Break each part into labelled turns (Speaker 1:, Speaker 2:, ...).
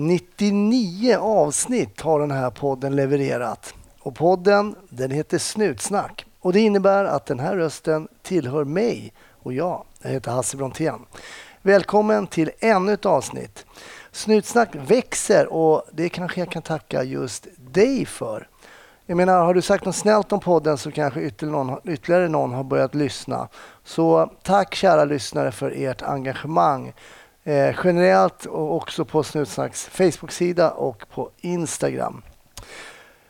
Speaker 1: 99 avsnitt har den här podden levererat. Och podden den heter Snutsnack. Och det innebär att den här rösten tillhör mig och jag. Jag heter Hasse Brontén. Välkommen till ännu ett avsnitt. Snutsnack växer och det kanske jag kan tacka just dig för. Jag menar, har du sagt något snällt om podden så kanske ytterligare någon, ytterligare någon har börjat lyssna. Så tack kära lyssnare för ert engagemang. Eh, generellt och också på Snutsnacks Facebook-sida och på Instagram.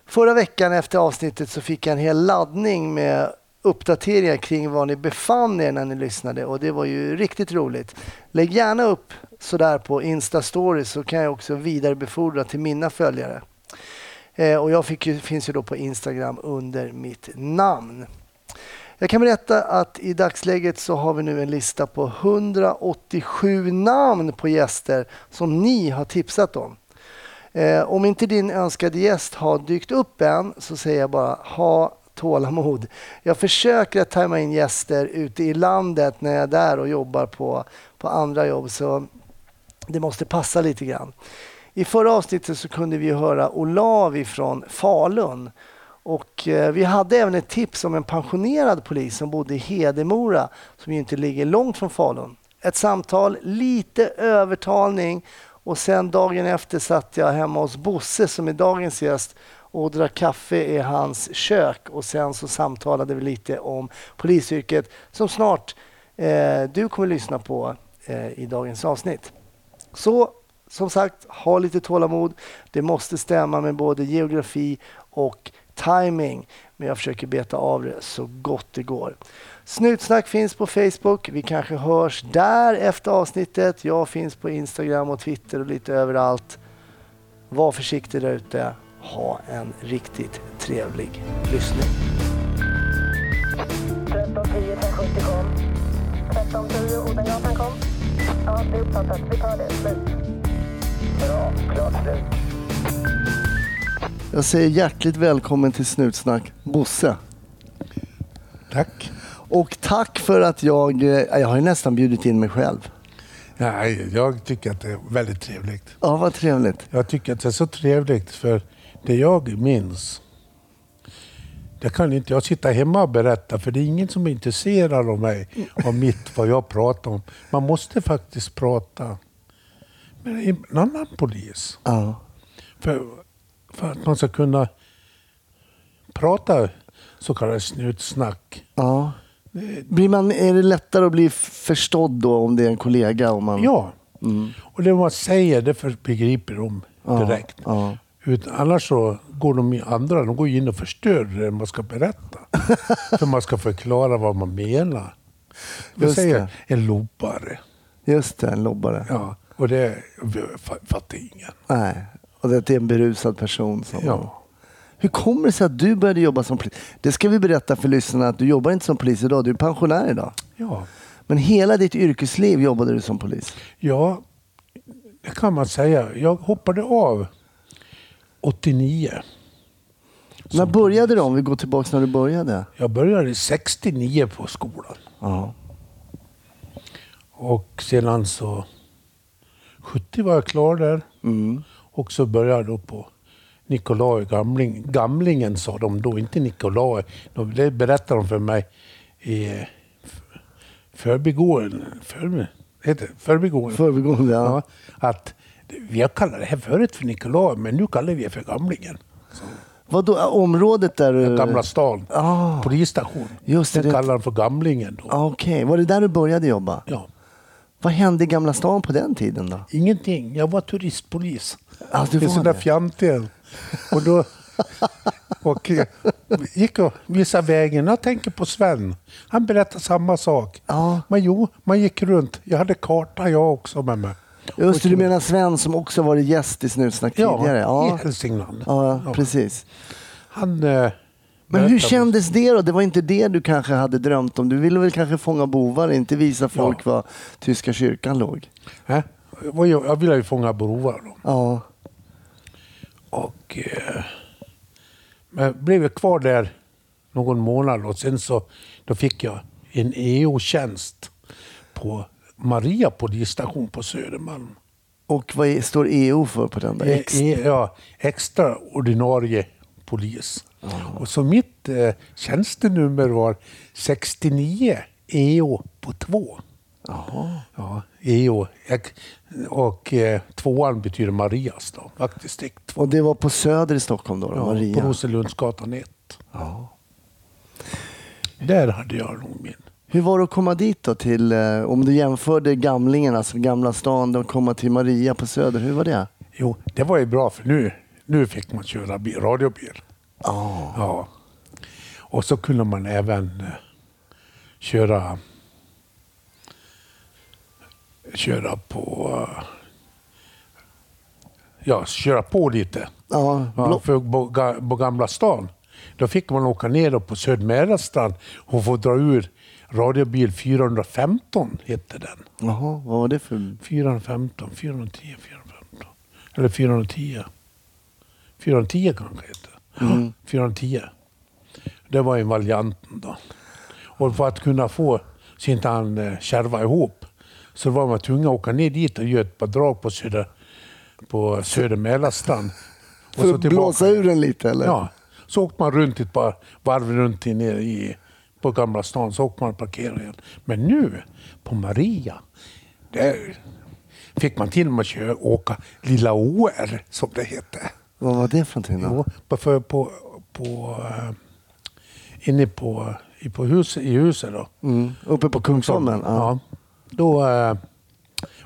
Speaker 1: Förra veckan efter avsnittet så fick jag en hel laddning med uppdateringar kring var ni befann er när ni lyssnade och det var ju riktigt roligt. Lägg gärna upp sådär på Insta-stories så kan jag också vidarebefordra till mina följare. Eh, och jag fick ju, finns ju då på Instagram under mitt namn. Jag kan berätta att i dagsläget så har vi nu en lista på 187 namn på gäster som ni har tipsat om. Eh, om inte din önskade gäst har dykt upp än så säger jag bara ha tålamod. Jag försöker att tajma in gäster ute i landet när jag är där och jobbar på, på andra jobb så det måste passa lite grann. I förra avsnittet så kunde vi höra Olavi från Falun. Och eh, vi hade även ett tips om en pensionerad polis som bodde i Hedemora som ju inte ligger långt från Falun. Ett samtal, lite övertalning och sen dagen efter satt jag hemma hos Bosse som är dagens gäst och drack kaffe i hans kök och sen så samtalade vi lite om polisyrket som snart eh, du kommer lyssna på eh, i dagens avsnitt. Så som sagt, ha lite tålamod. Det måste stämma med både geografi och timing. Men jag försöker beta av det så gott det går. Snutsnack finns på Facebook. Vi kanske hörs där efter avsnittet. Jag finns på Instagram och Twitter och lite överallt. Var försiktig där ute. Ha en riktigt trevlig lyssning. 1310 1070 kom. 1310 Odengatan kom. Ja, det är uppfattat. Vi tar det. Slut. Bra, klart slut. Jag säger hjärtligt välkommen till Snutsnack, Bosse.
Speaker 2: Tack.
Speaker 1: Och tack för att jag... Eh, jag har ju nästan bjudit in mig själv.
Speaker 2: Ja, jag tycker att det är väldigt trevligt.
Speaker 1: Ja, vad trevligt.
Speaker 2: Jag tycker att det är så trevligt för det jag minns det kan inte jag sitta hemma och berätta för det är ingen som är intresserad av mig, av mitt, vad jag pratar om. Man måste faktiskt prata med en annan polis.
Speaker 1: Ja.
Speaker 2: För, för att man ska kunna prata så kallat snutsnack.
Speaker 1: Ja. Blir man, är det lättare att bli förstådd då om det är en kollega? Om man...
Speaker 2: Ja. Mm. Och det man säger, det begriper de direkt.
Speaker 1: Ja.
Speaker 2: Utan, annars så går de andra de går in och förstör det man ska berätta. för man ska förklara vad man menar. Vi säger det. en lobbare.
Speaker 1: Just det, en lobbare.
Speaker 2: Ja. Och det fattar ingen.
Speaker 1: Nej, och det är en berusad person. Som
Speaker 2: ja.
Speaker 1: Hur kommer det sig att du började jobba som polis? Det ska vi berätta för lyssnarna att du jobbar inte som polis idag, du är pensionär idag.
Speaker 2: Ja.
Speaker 1: Men hela ditt yrkesliv jobbade du som polis?
Speaker 2: Ja, det kan man säga. Jag hoppade av 89.
Speaker 1: När började du? Om vi går tillbaka när du började?
Speaker 2: Jag började 69 på skolan.
Speaker 1: Ja.
Speaker 2: Och sedan så 70 var jag klar där.
Speaker 1: Mm.
Speaker 2: Och så började jag då på Nikolaj Gamling. Gamlingen sa de då, inte Nikolaj. Det berättade de för mig i förbigående. För, heter förbigående.
Speaker 1: Förbigående, ja. ja.
Speaker 2: Att vi har kallat det här förut för Nikolaj, men nu kallar vi det för Gamlingen. Så.
Speaker 1: Vadå, området där du...
Speaker 2: Gamla stan.
Speaker 1: Ah.
Speaker 2: Polisstation.
Speaker 1: Just det.
Speaker 2: Den kallar de för Gamlingen.
Speaker 1: Ah, Okej, okay. var det där du började jobba?
Speaker 2: Ja.
Speaker 1: Vad hände i Gamla stan på den tiden då?
Speaker 2: Ingenting. Jag var turistpolis.
Speaker 1: Ah, du var
Speaker 2: det? där fjantiga. Och då och gick och visade vägen. Jag tänker på Sven. Han berättade samma sak.
Speaker 1: Ja.
Speaker 2: Men jo, man gick runt. Jag hade karta jag också med mig.
Speaker 1: Just det, du menar Sven som också varit gäst i Snutsnack tidigare?
Speaker 2: Ja, i Hälsingland.
Speaker 1: Ja, ja, precis.
Speaker 2: Han... Eh,
Speaker 1: men hur kändes det då? Det var inte det du kanske hade drömt om? Du ville väl kanske fånga bovar, inte visa folk ja. var tyska kyrkan låg?
Speaker 2: Äh? Jag ville ju fånga bovar. Då.
Speaker 1: Ja.
Speaker 2: Och... Eh, men blev kvar där någon månad och sen så då fick jag en EO-tjänst på Maria polisstation på Södermalm.
Speaker 1: Och vad är, står EO för på den? Där?
Speaker 2: E-
Speaker 1: Ex-
Speaker 2: e- ja, extra ordinarie polis. Och så mitt eh, tjänstenummer var 69 EO på 2.
Speaker 1: Jaha.
Speaker 2: Ja, EO. Och eh, tvåan betyder Marias då, vaktdistrikt.
Speaker 1: Och det var på Söder i Stockholm då, då
Speaker 2: Ja,
Speaker 1: Maria?
Speaker 2: på Rosenlundsgatan 1.
Speaker 1: Ja.
Speaker 2: Där hade jag nog min.
Speaker 1: Hur var det att komma dit då till, eh, om du jämförde Gamlingen, alltså Gamla stan, och komma till Maria på Söder, hur var det?
Speaker 2: Jo, det var ju bra för nu, nu fick man köra bil, radiobil.
Speaker 1: Ja.
Speaker 2: Ja. Och så kunde man även eh, köra köra på ja, köra på lite.
Speaker 1: Ja,
Speaker 2: Ja, för på, ga- på Gamla stan, då fick man åka ner på Södermälarstrand och få dra ur radiobil 415, hette den.
Speaker 1: Jaha, vad var det för...
Speaker 2: 415, 410, 415. Eller 410. 410 kanske hette.
Speaker 1: Mm.
Speaker 2: 410. Det var en varianten då. Och för att kunna få så inte han eh, kärva ihop så var man tvungen att åka ner dit och göra ett par drag på Söder, på Söder Mälarstrand.
Speaker 1: För att blåsa ur den lite eller?
Speaker 2: Ja. Så åkte man runt ett par varv runt i, i, på Gamla stan, så åkte man och parkerade igen. Men nu, på Maria, där fick man till och med köra, åka Lilla OR, som det hette.
Speaker 1: Vad var det för någonting då?
Speaker 2: Jo, på, för, på, på, eh, inne på, i, på hus, i huset då.
Speaker 1: Mm. Uppe på Kungsholmen?
Speaker 2: Ja.
Speaker 1: Ja.
Speaker 2: Då eh,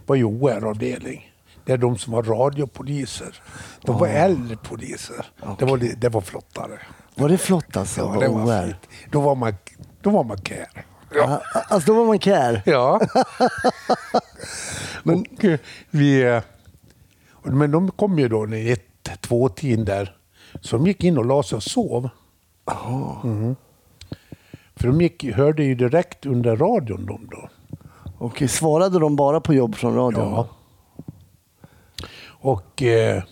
Speaker 2: var ju OR-avdelning. Det är de som var radiopoliser. De var äldre poliser. Det, var, det var flottare.
Speaker 1: Var det flott alltså?
Speaker 2: Ja, det var
Speaker 1: OR?
Speaker 2: fint. Då var man, då var man care.
Speaker 1: Ja. Alltså då var man care?
Speaker 2: Ja. men, och, eh, vi, eh, men de kom ju då i ett, två tiden där. Så de gick in och la sig och sov. Mhm. För de gick, hörde ju direkt under radion de då.
Speaker 1: Och svarade de bara på jobb från radion?
Speaker 2: Ja. Och eh,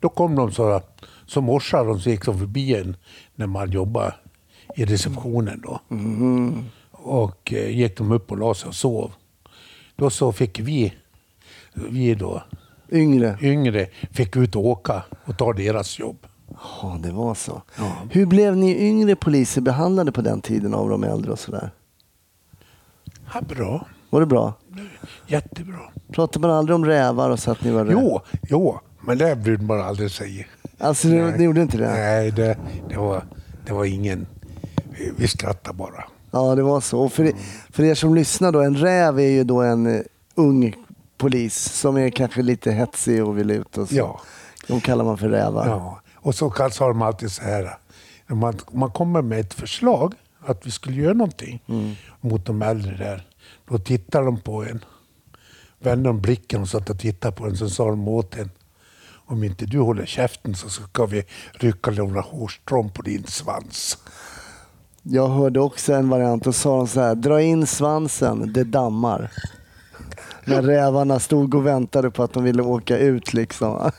Speaker 2: då kom de så, så morsade de så gick de förbi en när man jobbade i receptionen då. Och eh, gick de upp och la sig och sov. Då så fick vi, vi då
Speaker 1: Yngre?
Speaker 2: yngre, fick ut och åka och ta deras jobb.
Speaker 1: Ja, det var så. Hur blev ni yngre poliser behandlade på den tiden av de äldre och sådär?
Speaker 2: Ja, bra.
Speaker 1: Var det bra?
Speaker 2: Jättebra.
Speaker 1: Pratade man aldrig om rävar och så att ni var rävar?
Speaker 2: Jo, jo, men det brydde man aldrig sig.
Speaker 1: Alltså ni,
Speaker 2: Nej.
Speaker 1: ni gjorde inte det?
Speaker 2: Nej, det, det, var, det var ingen... Vi, skrattade bara.
Speaker 1: Ja, det var så. Och för, för er som lyssnar då, en räv är ju då en eh, ung polis som är kanske lite hetsig och vill ut och så.
Speaker 2: Ja.
Speaker 1: De kallar man för rävar.
Speaker 2: Ja. Och så sa de alltid så här. När man, man kommer med ett förslag att vi skulle göra någonting mot de äldre där. Då tittade de på en. Vände de blicken och satt och tittade på en. Så sa de åt en. Om inte du håller käften så ska vi rycka några hårstrån på din svans.
Speaker 1: Jag hörde också en variant och sa de så här, dra in svansen, det dammar. När rävarna stod och väntade på att de ville åka ut liksom.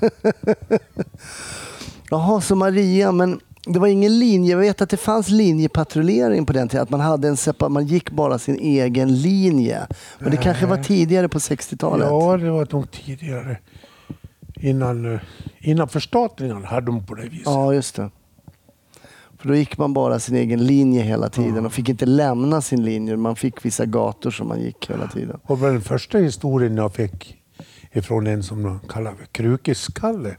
Speaker 1: Jaha, så Maria, men det var ingen linje. Jag vet att det fanns linjepatrullering på den tiden. Att man, hade en separ- man gick bara sin egen linje. Men det kanske var tidigare på 60-talet?
Speaker 2: Ja, det var nog tidigare. Innan, eh, innan förstatligandet hade de på det viset.
Speaker 1: Ja, just det. För då gick man bara sin egen linje hela tiden och fick inte lämna sin linje. Man fick vissa gator som man gick hela tiden.
Speaker 2: Och den första historien jag fick ifrån en som de kallar för Krukeskalle.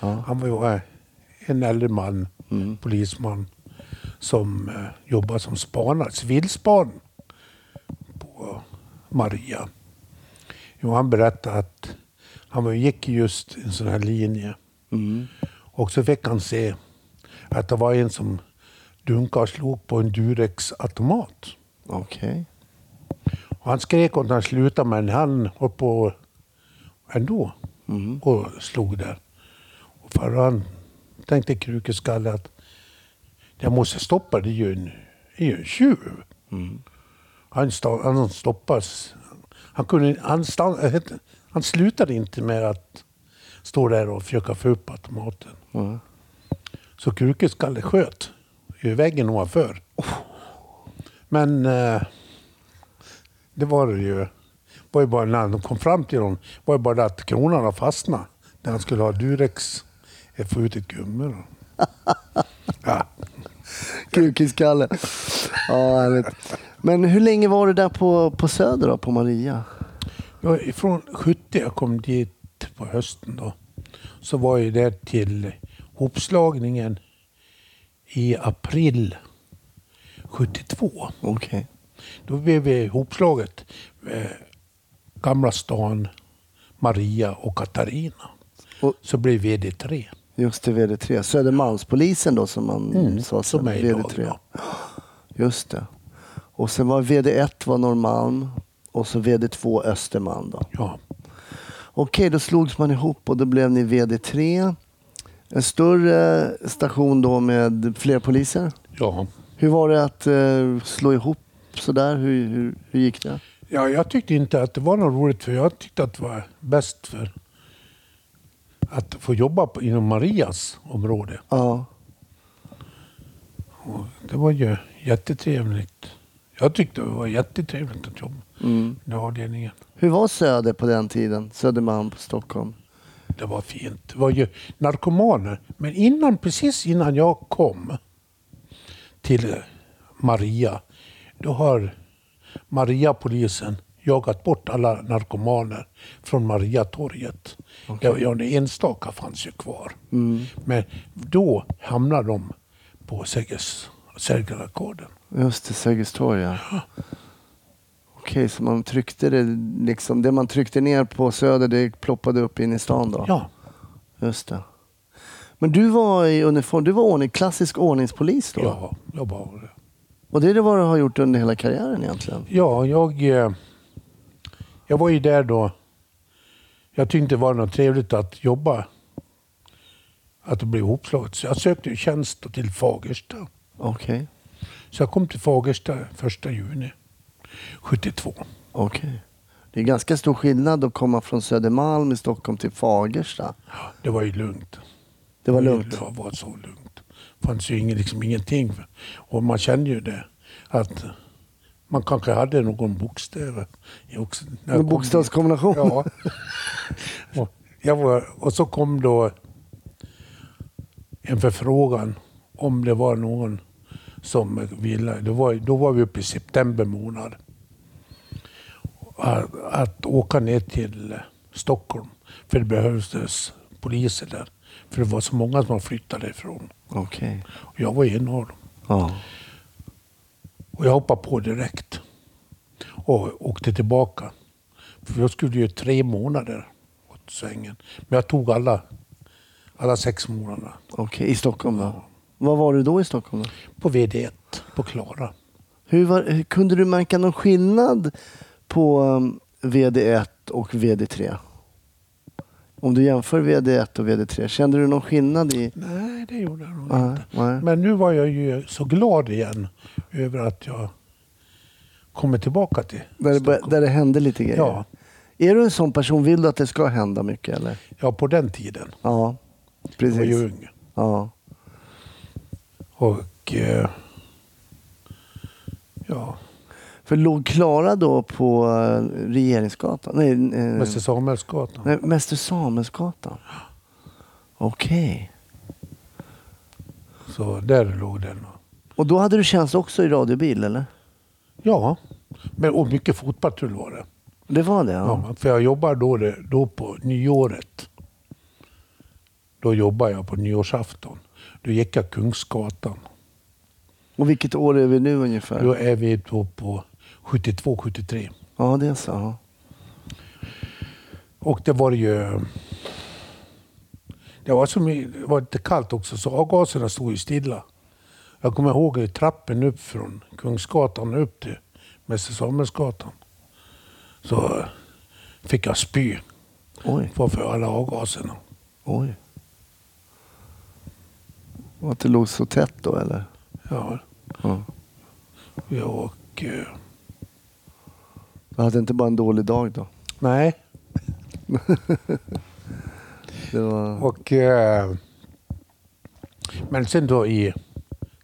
Speaker 1: Ja.
Speaker 2: Han var ju eh, en äldre man, polisman, som eh, jobbade som spanare, civilspan på Maria. Jo, han berättade att han gick just en sån här linje.
Speaker 1: Mm.
Speaker 2: Och så fick han se att det var en som dunkade och slog på en Durex-automat.
Speaker 1: Okej.
Speaker 2: Och han skrek åt han slutade men han höll på ändå
Speaker 1: Mm.
Speaker 2: och slog där. Och för han tänkte Krukeskalle att jag måste stoppa, det är ju en, det är ju en tjuv.
Speaker 1: Mm.
Speaker 2: Han, han stoppas. Han, kunde, han, stann, han slutade inte med att stå där och försöka få upp automaten.
Speaker 1: Ja.
Speaker 2: Så Krukeskalle sköt i väggen ovanför. Men eh, det var det ju var ju bara när han kom fram till dem, var ju bara det att kronan har fastnat. När han skulle ha Durex, ett gummi. Då. Ja,
Speaker 1: Kukiskalle. Ja, härligt. Men hur länge var du där på, på Söder då, på Maria?
Speaker 2: Ja, från 70 jag kom dit på hösten då. Så var jag där till hopslagningen i april 72.
Speaker 1: Okej.
Speaker 2: Då blev vi ihopslaget Gamla stan, Maria och Katarina.
Speaker 1: Och-
Speaker 2: Så blev VD3.
Speaker 1: Just det, VD3. Södermalmspolisen då som man
Speaker 2: Mm,
Speaker 1: sa sen.
Speaker 2: som är idag,
Speaker 1: VD3.
Speaker 2: ja.
Speaker 1: Just det. Och sen var VD1 var Norrmalm och så VD2 Östermalm då.
Speaker 2: Ja.
Speaker 1: Okej, då slogs man ihop och då blev ni VD3. En större station då med fler poliser.
Speaker 2: Ja.
Speaker 1: Hur var det att eh, slå ihop sådär? Hur, hur, hur gick det?
Speaker 2: ja, jag tyckte inte att det var något roligt för jag tyckte att det var bäst för att få jobba inom Marias område.
Speaker 1: Ja,
Speaker 2: Och det var ju jättetrevligt. Jag tyckte det var jättetrevligt att jobba
Speaker 1: mm.
Speaker 2: i den avdelningen.
Speaker 1: Hur var Söder på den tiden? Södermalm på Stockholm?
Speaker 2: Det var fint. Det var ju narkomaner. Men innan, precis innan jag kom till Maria, då har Maria-polisen jagat bort alla narkomaner från Mariatorget. Ja, ja, enstaka fanns ju kvar.
Speaker 1: Mm.
Speaker 2: Men då hamnade de på Sergels Sergelgården.
Speaker 1: Just det, Sergels torg ja. Okej, så man tryckte det liksom, det man tryckte ner på Söder det ploppade upp in i stan då?
Speaker 2: Ja,
Speaker 1: Just det. Men du var i uniform, du var ordning, klassisk ordningspolis då?
Speaker 2: ja, jag var det.
Speaker 1: Och det är det vad du har gjort under hela karriären egentligen?
Speaker 2: Ja, jag, eh, jag var ju där då. Jag tyckte det var något trevligt att jobba. Att det blev ihopslaget. Så jag sökte tjänst till Fagersta.
Speaker 1: Okej,
Speaker 2: Så jag kom till Fagersta första juni 72.
Speaker 1: okej. Det är ganska stor skillnad att komma från Södermalm i Stockholm till Fagersta.
Speaker 2: Det var ju lugnt.
Speaker 1: Det var lugnt.
Speaker 2: Det var så lugnt. Det fanns ju ingen, liksom ingenting. Och man kände ju det. Att man kanske hade någon jag
Speaker 1: En
Speaker 2: kom
Speaker 1: bokstavskombination.
Speaker 2: Ja. och, jag var, och så kom då en förfrågan om det var någon som ville. Det var, då var vi uppe i september månad. Att, att åka ner till Stockholm. För det behövdes poliser där. För det var så många som flyttade ifrån.
Speaker 1: Okej.
Speaker 2: Och jag var en av dem.
Speaker 1: Ja.
Speaker 2: Och jag hoppade på direkt. Och åkte tillbaka. För jag skulle ju tre månader åt svängen. Men jag tog alla, alla sex månaderna
Speaker 1: Okej, i Stockholm då? Var var du då i Stockholm? Då?
Speaker 2: på VD1 på Klara.
Speaker 1: Hur var, hur, kunde du märka någon skillnad på um, VD1 och VD3? Om du jämför VD1 och VD3, kände du någon skillnad i...
Speaker 2: Nej, det gjorde jag nog
Speaker 1: Nej,
Speaker 2: inte.
Speaker 1: nej.
Speaker 2: Men nu var jag ju så glad igen över att jag kommer tillbaka till
Speaker 1: Där det, där det hände lite grejer?
Speaker 2: Ja,
Speaker 1: Är du en sån person, vill du att det ska hända mycket eller?
Speaker 2: ja, på den tiden.
Speaker 1: Ja,
Speaker 2: Jag var ju
Speaker 1: precis.
Speaker 2: ung.
Speaker 1: Ja.
Speaker 2: Och... Eh, ja,
Speaker 1: För låg Klara då på eh, Regeringsgatan? Nej, eh,
Speaker 2: Mäster Samuelsgatan.
Speaker 1: nej Mäster Samuelsgatan. Okej.
Speaker 2: Så där låg den.
Speaker 1: Och då hade du tjänst också i radiobil eller?
Speaker 2: Ja, men, och mycket fotpatrull var det.
Speaker 1: Det var det? Ja.
Speaker 2: Ja, för jag jobbar då, det- då på nyåret. Då jobbar jag på nyårsafton. Då gick jag Kungsgatan.
Speaker 1: Och vilket år är vi nu ungefär?
Speaker 2: Då är vi då på 72-73.
Speaker 1: Ja, det är så. Ja.
Speaker 2: Och det var ju... Det var, som, det var lite kallt också, så avgaserna stod ju stilla. Jag kommer ihåg i trappen upp från Kungsgatan upp till Mäster Samuelsgatan. Så fick jag spy
Speaker 1: Oj,
Speaker 2: för för alla avgaserna.
Speaker 1: oj. Och att det låg så tätt då eller?
Speaker 2: Ja,
Speaker 1: Ja.
Speaker 2: ja, och... eh,
Speaker 1: Du hade inte bara en dålig dag då?
Speaker 2: Nej,
Speaker 1: var...
Speaker 2: och... eh, Men sen då i...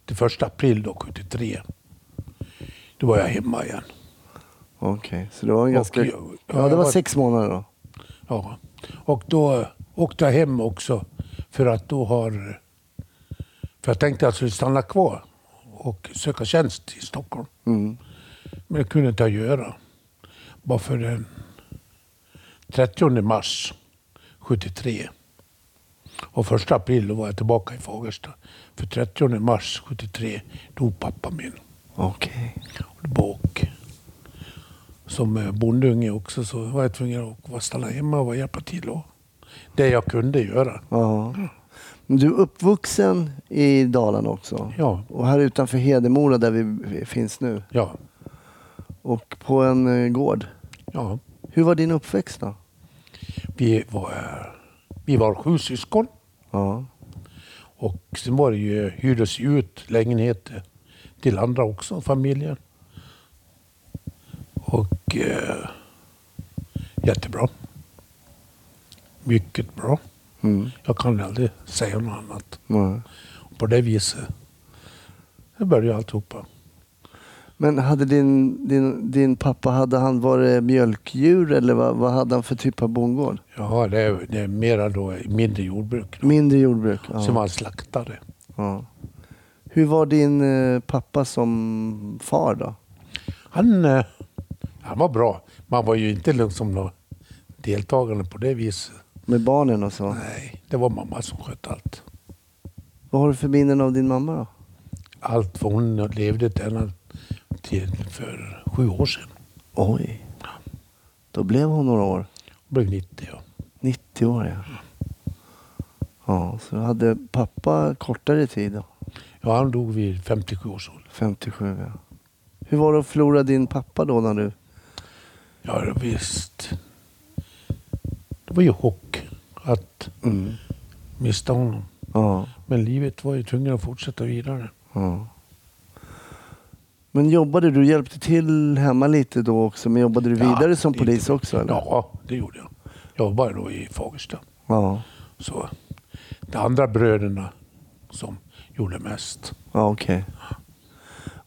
Speaker 2: Till första april då, 73. Då var jag hemma igen.
Speaker 1: Okej, så det var en ganska...
Speaker 2: Och
Speaker 1: Ja,
Speaker 2: jag-
Speaker 1: det
Speaker 2: jag
Speaker 1: var
Speaker 2: var-
Speaker 1: sex månader då.
Speaker 2: Ja. Och då åkte jag hem också för att då har... För jag tänkte att jag skulle stanna kvar och söka tjänst i Stockholm.
Speaker 1: Mm.
Speaker 2: Men det kunde inte jag göra. Bara för den 30 mars 73. Och första april då var jag tillbaka i Fagersta. För 30 mars 73 dog pappa min.
Speaker 1: Okej.
Speaker 2: Och som eh, bondunge också så var jag tvungen att stanna hemma och hjälpa till. Och det jag kunde göra.
Speaker 1: Ja. Du är uppvuxen i Dalarna också.
Speaker 2: Ja,
Speaker 1: Och här utanför Hedemora där vi finns nu.
Speaker 2: ja,
Speaker 1: Och på en eh, gård.
Speaker 2: ja.
Speaker 1: Hur var din uppväxt då?
Speaker 2: Vi var, vi var sju syskon.
Speaker 1: Ja.
Speaker 2: Och sen var det ju, hyrdes ut lägenheter till andra också, familjer. Och eh, jättebra. Mycket bra.
Speaker 1: Mm.
Speaker 2: Jag kan aldrig säga något annat.
Speaker 1: Nej.
Speaker 2: På det viset det började alltihopa.
Speaker 1: Men hade din, din, din pappa, hade han varit mjölkdjur eller vad, vad hade han för typ av bondgård?
Speaker 2: Ja, det är, det är mera då mindre jordbruk. Då.
Speaker 1: Mindre jordbruk? Ja.
Speaker 2: Som var slaktare.
Speaker 1: ja. Hur var din eh, pappa som far då?
Speaker 2: Han, eh, han var bra. Man var ju inte liksom någon deltagande på det viset.
Speaker 1: Med barnen och så?
Speaker 2: Nej, det var mamma som skötte allt.
Speaker 1: Vad har du för minnen av din mamma då?
Speaker 2: Allt för hon levde ända till för sju år sedan.
Speaker 1: Oj. Då blev hon några år.
Speaker 2: Hon blev 90. Ja.
Speaker 1: 90 år ja. Ja, så hade pappa kortare tid då?
Speaker 2: ja, han dog vid 57 års ålder.
Speaker 1: 57 ja. Hur var det att förlora din pappa då när du...
Speaker 2: Ja, visst. Det var ju chock att
Speaker 1: Mm.
Speaker 2: mista honom.
Speaker 1: Ja,
Speaker 2: Men livet var ju tvungen att fortsätta vidare.
Speaker 1: ja. Men jobbade du, hjälpte till hemma lite då också, men jobbade du
Speaker 2: Ja,
Speaker 1: vidare som
Speaker 2: lite.
Speaker 1: polis också eller?
Speaker 2: Ja, det gjorde jag. Jag jobbade då i Fagersta.
Speaker 1: Ja,
Speaker 2: Så de andra bröderna som gjorde mest.
Speaker 1: ja okej.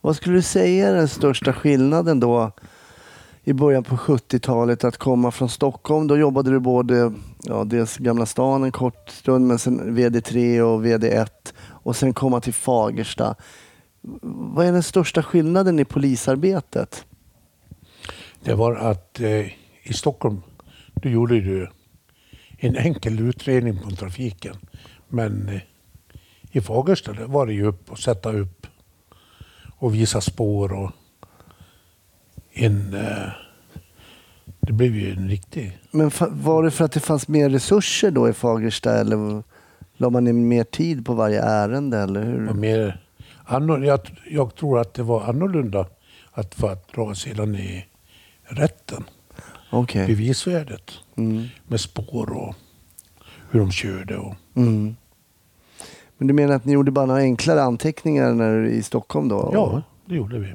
Speaker 1: Vad skulle du säga är den största skillnaden då i början på 70-talet att komma från Stockholm? Då jobbade du både, ja dels Gamla stan en kort stund, men sen VD3 och VD1 och sen komma till Fagersta. Vad är den största skillnaden i polisarbetet?
Speaker 2: Det var att eh, i Stockholm, då gjorde du en enkel utredning på trafiken. Men eh, i Fagersta var det ju upp och sätta upp och visa spår och en... Eh, det blev ju en riktig...
Speaker 1: Men var det för att det fanns mer resurser då i Fagersta eller la man in mer tid på varje ärende eller hur?
Speaker 2: Och mer, annor, jag, jag tror att det var annorlunda att för att dra sedan i rätten.
Speaker 1: Okej.
Speaker 2: Bevisvärdet
Speaker 1: Mm.
Speaker 2: med spår och hur de körde. Och,
Speaker 1: Mm. Men du menar att ni gjorde bara några enklare anteckningar när, i Stockholm då?
Speaker 2: ja, det gjorde vi.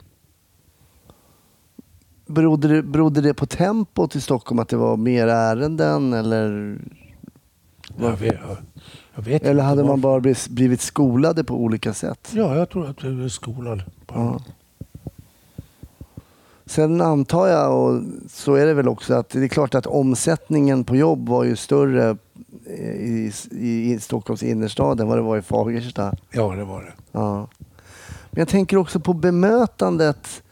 Speaker 1: Berodde det, berodde det på tempot i Stockholm att det var mer ärenden eller?
Speaker 2: Jag vet
Speaker 1: Eller hade man bara blivit- skolade på olika sätt?
Speaker 2: Ja, jag tror att vi blev skolade. På
Speaker 1: Ja. Sen antar jag, och så är det väl också, att det är klart att omsättningen på jobb var ju större i, i, i Stockholms innerstad än vad det var i Fagersta.
Speaker 2: ja, det var det.
Speaker 1: Ja. Men jag tänker också på bemötandet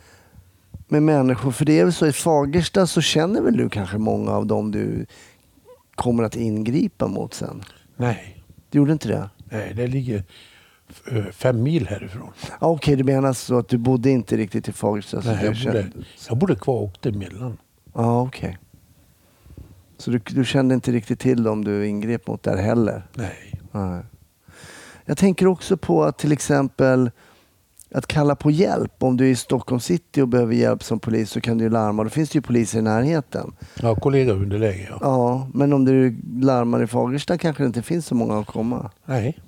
Speaker 1: med människor. För det är väl så i Fagersta så känner väl du kanske många av dem du kommer att ingripa mot sen?
Speaker 2: Nej,
Speaker 1: Du gjorde inte det?
Speaker 2: nej det ligger eh, fem mil härifrån.
Speaker 1: Ah, Okej, du menar så att du bodde inte riktigt i Fagersta?
Speaker 2: Nej, jag,
Speaker 1: kände-
Speaker 2: bodde, jag bodde kvar och åkte emellan.
Speaker 1: Ja, okej. Så du, du kände inte riktigt till dem du ingrep mot där heller?
Speaker 2: Nej.
Speaker 1: Nej. Jag tänker också på att till exempel att kalla på hjälp. Om du är i Stockholm city och behöver hjälp som polis så kan du larma. Då finns det ju poliser i närheten.
Speaker 2: Ja, kollega underläge, ja.
Speaker 1: Ja, men om du larmar i Fagersta kanske det inte finns så många att komma.
Speaker 2: Nej.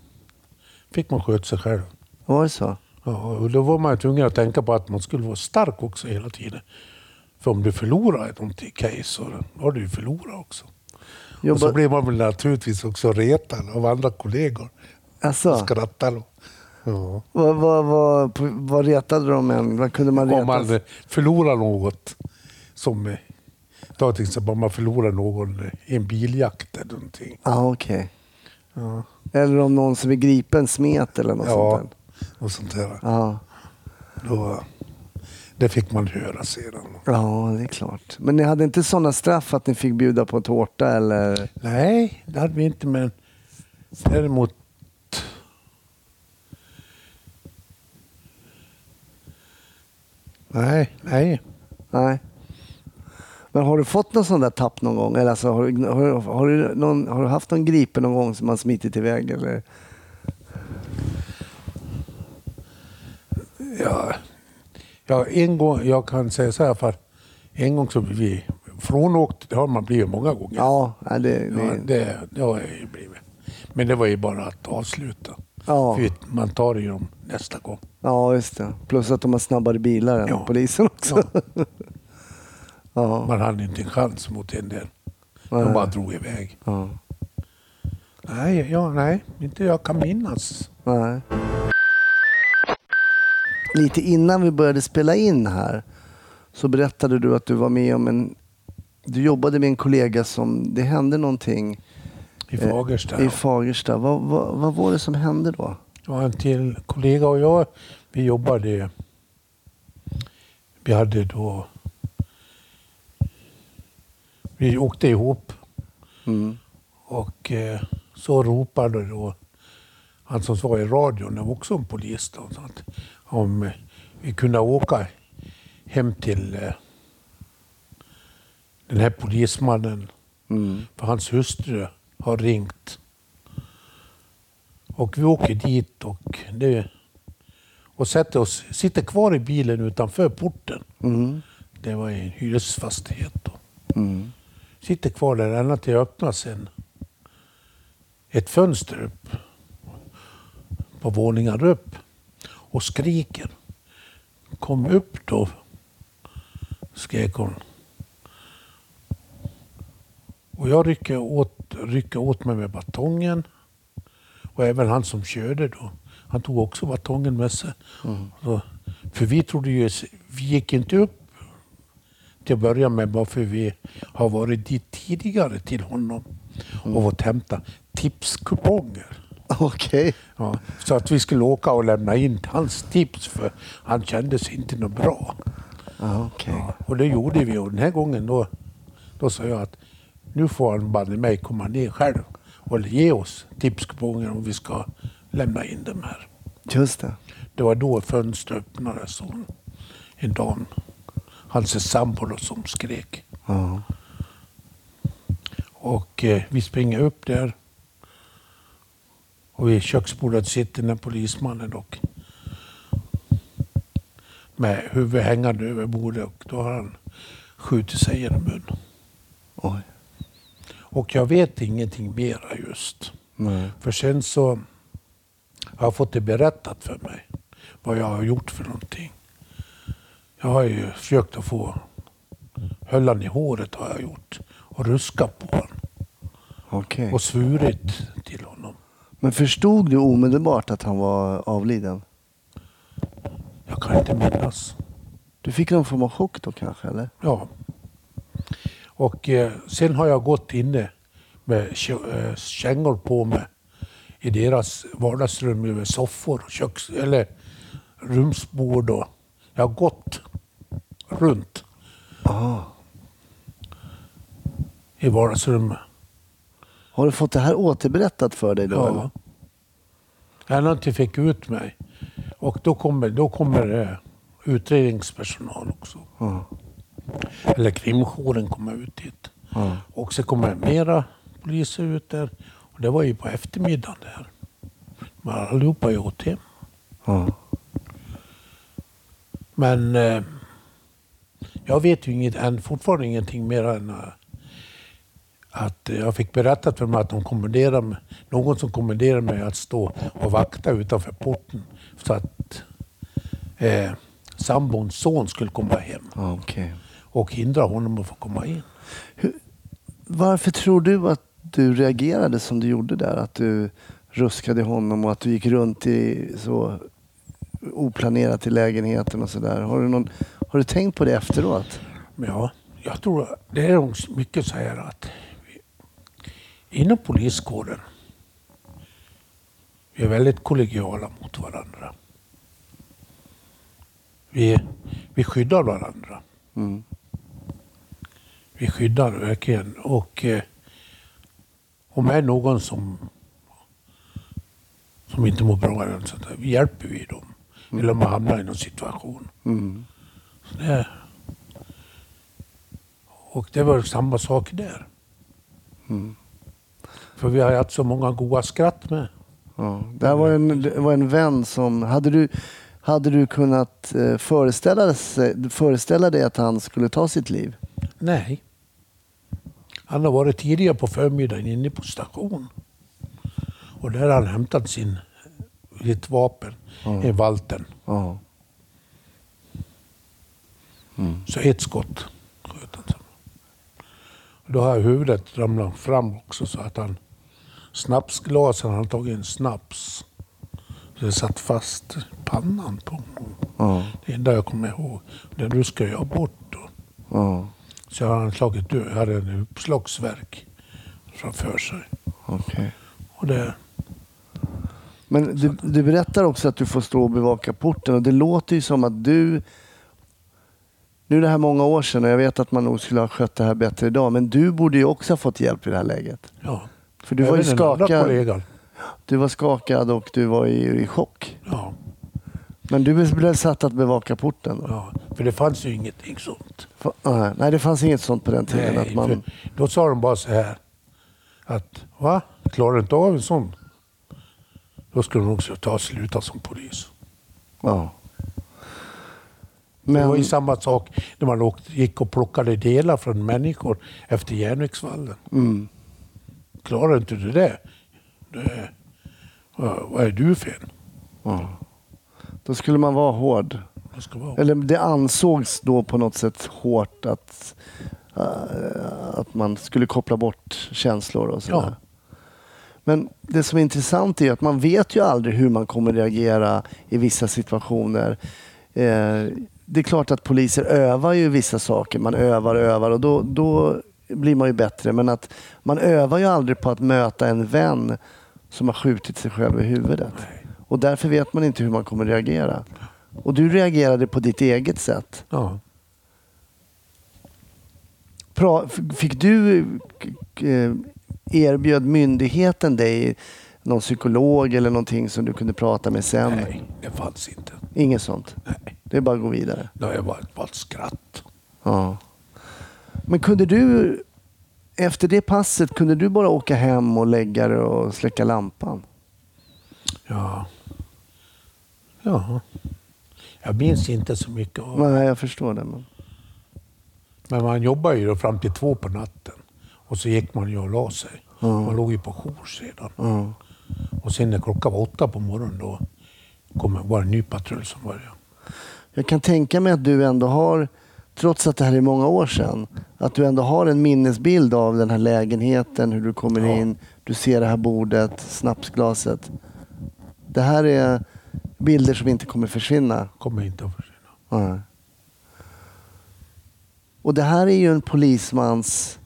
Speaker 2: Fick man sköta sig själv.
Speaker 1: Var det så?
Speaker 2: Ja, och då var man tvungen att tänka på att man skulle vara stark också hela tiden. För om du förlorar ett case så har du ju förlorat också. Och så
Speaker 1: Jobba...
Speaker 2: blev man väl naturligtvis också retad av andra kollegor.
Speaker 1: Alltså,
Speaker 2: Skrattade. Ja.
Speaker 1: vad, vad, vad, vad retade de en? Vad kunde man
Speaker 2: Om
Speaker 1: retas?
Speaker 2: man förlorar något som ta till exempel om man förlorar någon i en biljakt eller någonting.
Speaker 1: Ja, okej.
Speaker 2: Ja,
Speaker 1: Eller om någon som är gripen smet eller något
Speaker 2: Ja.
Speaker 1: sånt där.
Speaker 2: och sånt där.
Speaker 1: Ja.
Speaker 2: Då, det fick man höra sedan.
Speaker 1: ja, det är klart. Men ni hade inte sådana straff att ni fick bjuda på tårta eller?
Speaker 2: Nej, det hade vi inte, men däremot... Nej, nej.
Speaker 1: Nej. Men har du fått någon sån där tapp någon gång? Eller alltså, har, du, har, har, du någon, har du haft någon gripen någon gång som man smitit iväg? Eller?
Speaker 2: Ja, ja, en gång, jag kan säga så här, för en gång så blev vi frånåkt, det har man blivit många gånger.
Speaker 1: Ja, det, det,
Speaker 2: Ja, det, det har jag ju blivit. Men det var ju bara att avsluta.
Speaker 1: ja,
Speaker 2: För man tar ju dem nästa gång.
Speaker 1: Ja, just det. Plus att de har snabbare bilar än
Speaker 2: Ja.
Speaker 1: polisen också.
Speaker 2: Ja,
Speaker 1: Ja.
Speaker 2: man hade inte en chans mot en del.
Speaker 1: Nej.
Speaker 2: De bara drog iväg.
Speaker 1: Ja.
Speaker 2: Nej, ja, nej, inte jag kan minnas.
Speaker 1: Nej. Lite innan vi började spela in här så berättade du att du var med om en... Du jobbade med en kollega som... Det hände någonting
Speaker 2: I
Speaker 1: Eh,
Speaker 2: Fagersta.
Speaker 1: i Fagersta. Vad, vad, vad var det som hände då?
Speaker 2: Det var en till kollega och jag, vi jobbade... Vi hade då... Vi åkte ihop
Speaker 1: Mm.
Speaker 2: och eh, så ropade då han som var i radion, det var också en polis då, så att om eh, vi kunde åka hem till eh, den här polismannen
Speaker 1: Mm.
Speaker 2: för hans hustru har ringt. Och vi åker dit och, det, och sätter oss, sitter kvar i bilen utanför porten.
Speaker 1: Mm.
Speaker 2: Det var en hyresfastighet.
Speaker 1: Mm.
Speaker 2: Sitter kvar där ända till det öppnas en, ett fönster upp på våningar upp och skriker. Kom upp då, skrek hon. Och jag rycker åt, rycker åt mig med batongen. Och även han som körde då. Han tog också batongen med sig.
Speaker 1: Mm.
Speaker 2: Så, för vi trodde ju, vi gick inte upp till att börja med bara för vi har varit dit tidigare till honom och fått hämta tipskuponger.
Speaker 1: Okej.
Speaker 2: Ja, så att vi skulle åka och lämna in hans tips för han kände sig inte något bra.
Speaker 1: Okej.
Speaker 2: Ja, och det gjorde vi och den här gången då, då sa jag att nu får han banne mig komma ner själv och ge oss tipskuponger om vi ska lämna in dem här.
Speaker 1: Just det.
Speaker 2: Det var då fönstret öppnades och en dam, hans sambo som skrek.
Speaker 1: Ja.
Speaker 2: Och eh, vi springer upp där. Och vid köksbordet sitter den polismannen och med huvudet hängande över bordet och då har han skjutit sig genom munnen.
Speaker 1: Oj.
Speaker 2: Och jag vet ingenting mera just.
Speaker 1: Nej.
Speaker 2: För sen så har jag fått det berättat för mig vad jag har gjort för någonting. Jag har ju försökt att få höllan i håret har jag gjort och ruskat på honom
Speaker 1: Okej.
Speaker 2: och svurit till honom.
Speaker 1: Men förstod du omedelbart att han var avliden?
Speaker 2: Jag kan inte minnas.
Speaker 1: Du fick någon form av chock då kanske, eller?
Speaker 2: Ja. Och eh, sen har jag gått inne med eh, kängor på mig i deras vardagsrum över soffor, köks eller rumsbord. Och jag har gått runt
Speaker 1: Ah.
Speaker 2: i vardagsrummet.
Speaker 1: Har du fått det här återberättat för dig då?
Speaker 2: Ja.
Speaker 1: eller?
Speaker 2: Ända inte fick ut mig. Och då kommer, då kommer det utredningspersonal också.
Speaker 1: Ja.
Speaker 2: Eller krimjouren kommer ut dit.
Speaker 1: Ja.
Speaker 2: Och så kommer mera poliser ut där. Och det var ju på eftermiddagen där. Allihopa har ju gått hem.
Speaker 1: Ja.
Speaker 2: Men eh, jag vet ju inget, än, fortfarande ingenting mer än eh, att jag fick berättat för mig att de kommenderade mig, någon som kommenderade mig att stå och vakta utanför porten så att eh, sambons son skulle komma hem
Speaker 1: Ja, okej.
Speaker 2: Och hindra honom att få komma in.
Speaker 1: Varför tror du att du reagerade som du gjorde där? Att du ruskade honom och att du gick runt i så oplanerat i lägenheten och sådär. Har, du någon- har du tänkt på det efteråt?
Speaker 2: Ja, jag tror det är mycket så här att vi, inom poliskåren vi är väldigt kollegiala mot varandra. Vi, vi skyddar varandra.
Speaker 1: Mm.
Speaker 2: Vi skyddar verkligen. Och eh, om det är någon som, som inte mår bra, eller sånt där, vi hjälper vi dem. Eller om man hamnar i någon situation.
Speaker 1: Mm.
Speaker 2: Så det, och det var samma sak där.
Speaker 1: Mm.
Speaker 2: För vi har haft så många goda skratt med.
Speaker 1: Ja. Det här var en, det var en vän som... Hade du, hade du kunnat eh, föreställa, sig, föreställa dig att han skulle ta sitt liv?
Speaker 2: Nej. Han har varit tidigare på förmiddagen inne på station. Och där har han hämtat sin, sitt vapen,
Speaker 1: Ja.
Speaker 2: en Walter.
Speaker 1: Ja. Mm.
Speaker 2: Så ett skott sköt han. Då har huvudet ramlat fram också så att han snapsglasen, han har tagit en snaps. Så det satt fast i pannan på honom. Det enda jag kommer ihåg. Den ruskade jag bort då. Så har han slagit hade en uppslagsverk framför sig. Och det,
Speaker 1: Men du, du berättar också att du får stå och bevaka porten och det låter ju som att du... Nu är det här många år sedan och jag vet att man nog skulle ha skött det här bättre idag. Men du borde ju också ha fått hjälp i det här läget.
Speaker 2: ja.
Speaker 1: För du var ju
Speaker 2: Även den andra
Speaker 1: skakad. Du var skakad och du var i, i chock.
Speaker 2: Ja,
Speaker 1: Men du blev satt att bevaka porten då?
Speaker 2: ja. För det fanns ju ingenting sånt.
Speaker 1: Fa- nej, det fanns inget sånt på den tiden.
Speaker 2: Nej,
Speaker 1: att man,
Speaker 2: då sa de bara så här. Att, va? Klarar du inte av en sån? Då skulle de också ta och sluta som polis.
Speaker 1: ja.
Speaker 2: Det var
Speaker 1: Men,
Speaker 2: ju samma sak när man åkte, gick och plockade delar från människor efter järnvägsvallen.
Speaker 1: mm,
Speaker 2: Klarar inte du det? det vad är du för en?
Speaker 1: ja. Då skulle man vara hård.
Speaker 2: Ska vara.
Speaker 1: Eller det ansågs då på något sätt hårt att, eh, att man skulle koppla bort känslor och sådär.
Speaker 2: Ja.
Speaker 1: Men det som är intressant är att man vet ju aldrig hur man kommer reagera i vissa situationer. Eh, det är klart att poliser övar ju vissa saker. Man övar och övar och då, då blir man ju bättre. Men att man övar ju aldrig på att möta en vän som har skjutit sig själv i huvudet.
Speaker 2: Nej.
Speaker 1: Och därför vet man inte hur man kommer reagera. Och du reagerade på ditt eget sätt.
Speaker 2: Ja.
Speaker 1: Pra, fick du, eh, erbjöd myndigheten dig någon psykolog eller någonting som du kunde prata med sen?
Speaker 2: Nej, det fanns inte.
Speaker 1: Inget sånt?
Speaker 2: Nej.
Speaker 1: Det är bara att gå vidare?
Speaker 2: Det var bara, bara ett skratt.
Speaker 1: Ja. Men kunde du, efter det passet, kunde du bara åka hem och lägga dig och släcka lampan?
Speaker 2: Ja. Ja. Jag minns inte så mycket av
Speaker 1: Nej, jag förstår det. Men...
Speaker 2: Men man jobbar ju då fram till två på natten. Och så gick man ju och la sig.
Speaker 1: Ja.
Speaker 2: Man låg ju på jour sedan.
Speaker 1: Ja.
Speaker 2: Och sen när klockan var åtta på morgonen då kom, var det en ny patrull som började.
Speaker 1: Jag kan tänka mig att du ändå har, trots att det här är många år sedan, att du ändå har en minnesbild av den här lägenheten, hur du kommer
Speaker 2: Ja.
Speaker 1: in, du ser det här bordet, snapsglaset. Det här är bilder som inte kommer försvinna.
Speaker 2: Kommer inte att försvinna.
Speaker 1: Nej. Och det här är ju en polismans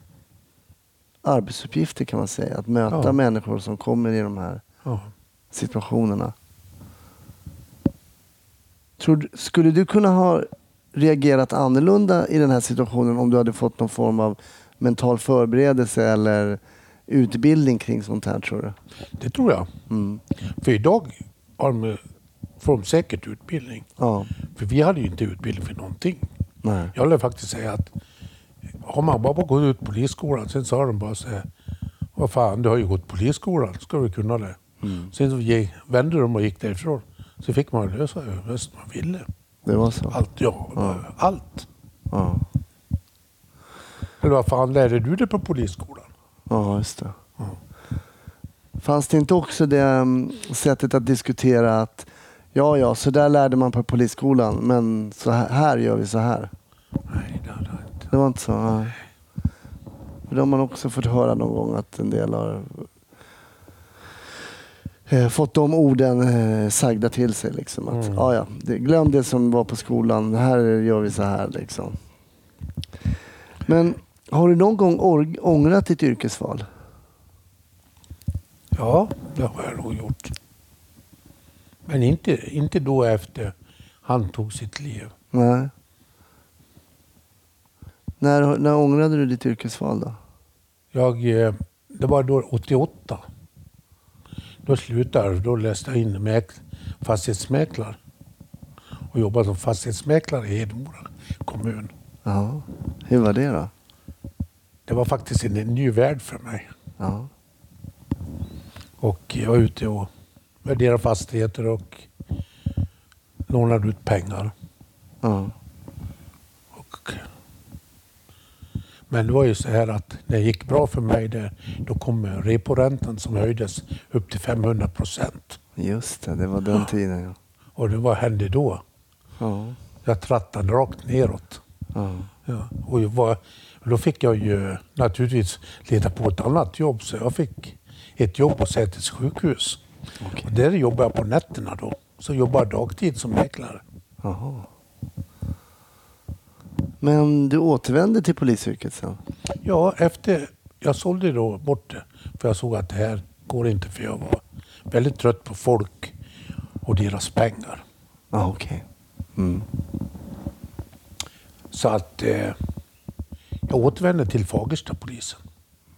Speaker 1: arbetsuppgifter kan man säga. Att möta
Speaker 2: Ja.
Speaker 1: människor som kommer i de här
Speaker 2: Ja.
Speaker 1: situationerna. Tror, skulle du kunna ha reagerat annorlunda i den här situationen om du hade fått någon form av mental förberedelse eller utbildning kring sånt här tror du?
Speaker 2: Det tror jag.
Speaker 1: Mm.
Speaker 2: För idag har de, får de säkert utbildning.
Speaker 1: Ja,
Speaker 2: För vi hade ju inte utbildning för någonting.
Speaker 1: nej.
Speaker 2: Jag vill faktiskt säga att har man bara gått ut polisskolan, sen sa de bara så här. Vad fan, du har ju gått polisskolan, ska du kunna det.
Speaker 1: Mm.
Speaker 2: Sen vände de och gick därifrån. Så fick man lösa det bäst man ville.
Speaker 1: Det var så.
Speaker 2: Allt, ja.
Speaker 1: Ja.
Speaker 2: Allt.
Speaker 1: Ja,
Speaker 2: Eller vad fan lärde du dig på polisskolan?
Speaker 1: ja just det.
Speaker 2: Ja.
Speaker 1: Fanns det inte också det mm, sättet att diskutera att ja, ja, så där lärde man på polisskolan, men så här, här gör vi så här.
Speaker 2: Nej, det jag inte.
Speaker 1: Det var inte så? Nej. För det har man också fått höra någon gång att en del har eh, fått de orden eh, sagda till sig. Liksom, att,
Speaker 2: Mm.
Speaker 1: ja, ja, det, glöm det som var på skolan, här gör vi så här. Liksom. Men har du någon gång ångrat ditt yrkesval?
Speaker 2: Ja, det har jag nog gjort. Men inte, inte då efter han tog sitt liv.
Speaker 1: Nej. När, när ångrade du ditt yrkesval då?
Speaker 2: Jag, eh, det var då 88. Då slutade jag. Då läste jag in mäk- fastighetsmäklare. Och jobbade som fastighetsmäklare i Hedemora kommun.
Speaker 1: Ja. Hur var det då?
Speaker 2: Det var faktiskt en, en ny värld för mig.
Speaker 1: Ja.
Speaker 2: Och jag var ute och värderade fastigheter och lånade ut pengar.
Speaker 1: Ja.
Speaker 2: Och, men det var ju så här att när det gick bra för mig där, då kom reporäntan som höjdes upp till 500 procent.
Speaker 1: Just det, det var den tiden ja.
Speaker 2: Och det, vad hände då?
Speaker 1: Ja.
Speaker 2: Jag trattade rakt neråt.
Speaker 1: ja.
Speaker 2: Ja. Och var, då fick jag ju naturligtvis leta på ett annat jobb, så jag fick ett jobb på Säters sjukhus. Och där jobbade jag på nätterna då. Så jobbade jag dagtid som mäklare.
Speaker 1: Jaha. Men du återvände till polisyrket sen?
Speaker 2: Ja, efter jag sålde då bort det. För jag såg att det här går inte för jag var väldigt trött på folk och deras pengar.
Speaker 1: Ja, okej. Mm.
Speaker 2: Så att eh, jag återvände till Fagersta-polisen.